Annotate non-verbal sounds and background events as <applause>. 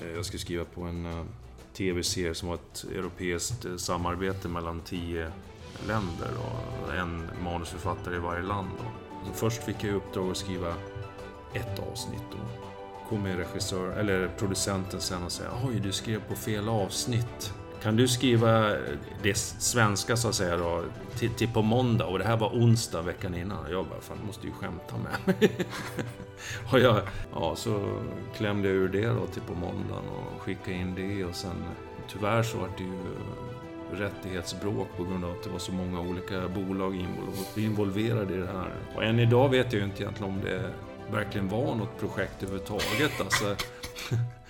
Eh, jag skulle skriva på en eh, TV-serie som var ett europeiskt eh, samarbete mellan tio länder och en manusförfattare i varje land. Först fick jag i uppdrag att skriva ett avsnitt. Då kom regissör, eller producenten sen och sa Oj, du skrev på fel avsnitt. Kan du skriva det svenska så att säga då, till, till på måndag och det här var onsdag veckan innan. Jag bara, fan, måste ju skämta med mig. <laughs> och jag, ja, så klämde jag ur det då till på måndagen och skickade in det och sen tyvärr så var det ju rättighetsbråk på grund av att det var så många olika bolag involverade i det här. Och än idag vet jag ju inte egentligen om det verkligen var något projekt överhuvudtaget. Alltså, <laughs>